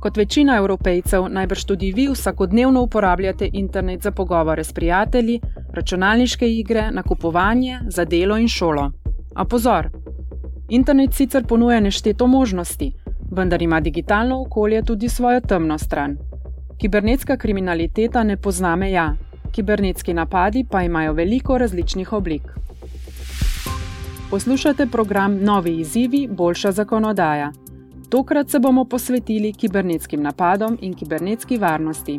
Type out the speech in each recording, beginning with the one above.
Kot večina evropejcev, najbrž tudi vi vsakodnevno uporabljate internet za pogovore s prijatelji, računalniške igre, nakupovanje, za delo in šolo. A pozor! Internet sicer ponuja nešteto možnosti, vendar ima digitalno okolje tudi svojo temno stran. Kibernetska kriminaliteta ne pozna meja, kibernetski napadi pa imajo veliko različnih oblik. Poslušate program Novi izzivi, boljša zakonodaja. Tokrat se bomo posvetili kibernetskim napadom in kibernetski varnosti.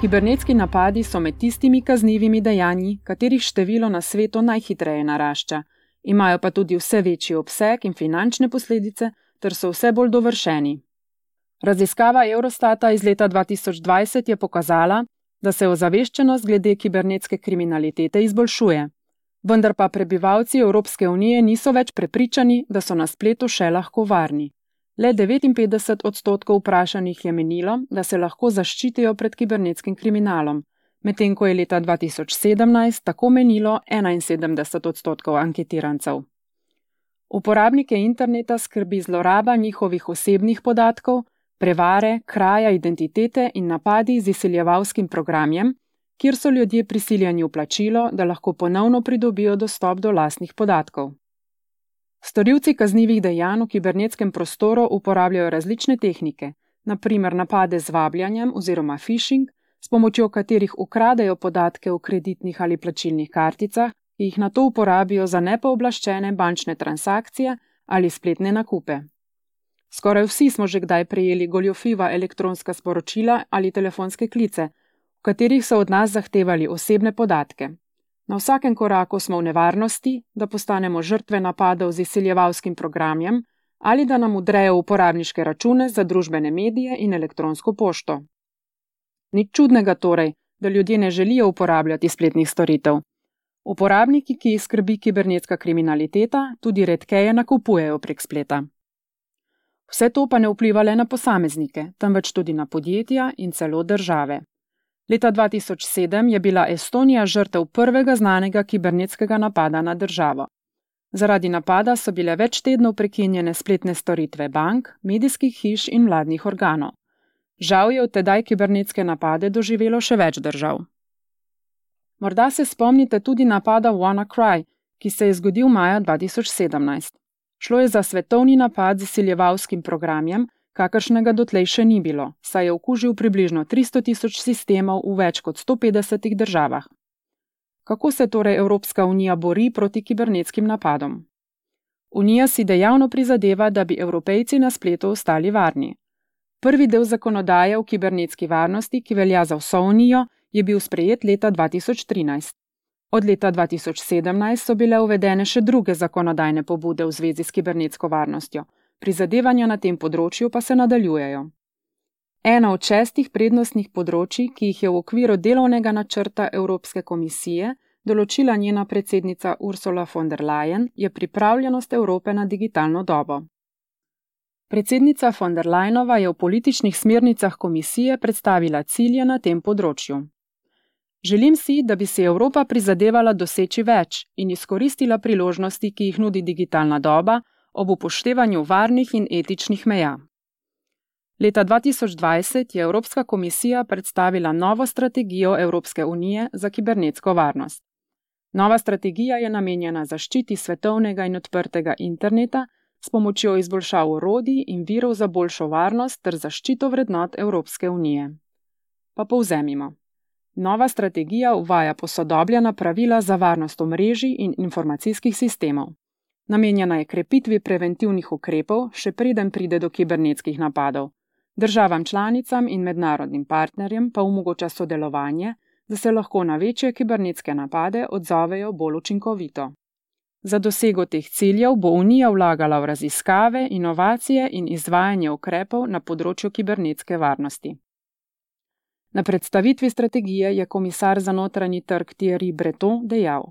Kibernetski napadi so med tistimi kaznjivimi dejanji, katerih število na svetu najhitreje narašča, imajo pa tudi vse večji obseg in finančne posledice, ter so vse bolj dovršeni. Raziskava Eurostata iz leta 2020 je pokazala, da se ozaveščenost glede kibernetske kriminalitete izboljšuje, vendar pa prebivalci Evropske unije niso več prepričani, da so na spletu še lahko varni. Le 59 odstotkov vprašanih je menilo, da se lahko zaščitijo pred kibernetskim kriminalom, medtem ko je leta 2017 tako menilo 71 odstotkov anketirancev. Uporabnike interneta skrbi zloraba njihovih osebnih podatkov, prevare, kraja identitete in napadi z izsiljevalskim programjem, kjer so ljudje prisiljeni v plačilo, da lahko ponovno pridobijo dostop do lastnih podatkov. Storilci kaznjivih dejanj v kibernetskem prostoru uporabljajo različne tehnike, naprimer napade z vabljanjem oziroma phishing, s pomočjo katerih ukradejo podatke o kreditnih ali plačilnih karticah, ki jih na to uporabijo za nepooblaščene bančne transakcije ali spletne nakupe. Skoraj vsi smo že kdaj prejeli goljofiva elektronska sporočila ali telefonske klice, v katerih so od nas zahtevali osebne podatke. Na vsakem koraku smo v nevarnosti, da postanemo žrtve napadov z izsiljevalskim programjem ali da nam udrejo uporabniške račune za družbene medije in elektronsko pošto. Nič čudnega torej, da ljudje ne želijo uporabljati spletnih storitev. Uporabniki, ki jih skrbi kibernetska kriminaliteta, tudi redkeje nakupujejo prek spleta. Vse to pa ne vpliva le na posameznike, temveč tudi na podjetja in celo države. Leta 2007 je bila Estonija žrtev prvega znanega kibernetskega napada na državo. Zaradi napada so bile več tednov prekinjene spletne storitve bank, medijskih hiš in vladnih organov. Žal je od tedaj kibernetske napade doživelo še več držav. Morda se spomnite tudi napada WannaCry, ki se je zgodil maja 2017. Šlo je za svetovni napad z izsiljevalskim programjem, kakršnega dotlej še ni bilo, saj je okužil približno 300 tisoč sistemov v več kot 150 državah. Kako se torej Evropska unija bori proti kibernetskim napadom? Unija si dejavno prizadeva, da bi evropejci na spletu ostali varni. Prvi del zakonodaje o kibernetski varnosti, ki velja za vso unijo, je bil sprejet leta 2013. Od leta 2017 so bile uvedene še druge zakonodajne pobude v zvezi s kibernetsko varnostjo, prizadevanja na tem področju pa se nadaljujejo. Ena od šestih prednostnih področji, ki jih je v okviru delovnega načrta Evropske komisije določila njena predsednica Ursula von der Leyen, je pripravljenost Evrope na digitalno dobo. Predsednica von der Leyenova je v političnih smernicah komisije predstavila cilje na tem področju. Želim si, da bi si Evropa prizadevala doseči več in izkoristila priložnosti, ki jih nudi digitalna doba, ob upoštevanju varnih in etičnih meja. Leta 2020 je Evropska komisija predstavila novo strategijo Evropske unije za kibernetsko varnost. Nova strategija je namenjena zaščiti svetovnega in odprtega interneta s pomočjo izboljšav orodij in virov za boljšo varnost ter zaščito vrednot Evropske unije. Pa povzemimo. Nova strategija uvaja posodobljena pravila za varnost omrežij in informacijskih sistemov. Namenjena je krepitvi preventivnih ukrepov, še preden pride do kibernetskih napadov. Državam članicam in mednarodnim partnerjem pa omogoča sodelovanje, da se lahko na večje kibernetske napade odzovejo bolj učinkovito. Za dosego teh ciljev bo Unija vlagala v raziskave, inovacije in izvajanje ukrepov na področju kibernetske varnosti. Na predstavitvi strategije je komisar za notranji trg Thierry Breton dejal: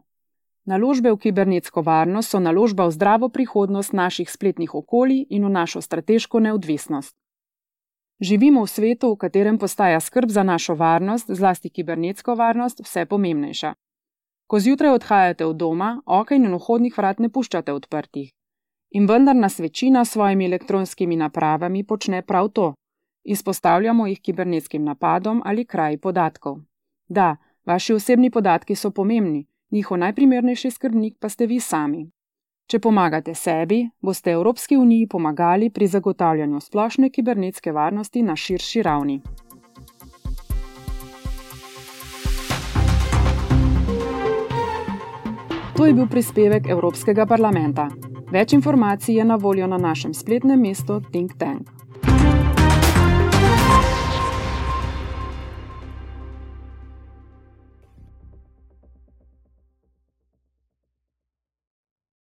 Naložbe v kibernetsko varnost so naložba v zdravo prihodnost naših spletnih okolij in v našo strateško neodvisnost. Živimo v svetu, v katerem postaja skrb za našo varnost, zlasti kibernetsko varnost, vse pomembnejša. Ko zjutraj odhajate od doma, okej in vhodnih vrat ne puščate odprtih. In vendar nas večina s svojimi elektronskimi napravami počne prav to. Izpostavljamo jih kibernetskim napadom ali kraji podatkov. Da, vaši osebni podatki so pomembni, njihov najprimernejši skrbnik pa ste vi sami. Če pomagate sebi, boste Evropski uniji pomagali pri zagotavljanju splošne kibernetske varnosti na širši ravni. To je bil prispevek Evropskega parlamenta. Več informacij je na voljo na našem spletnem mestu Think Tank. Thank you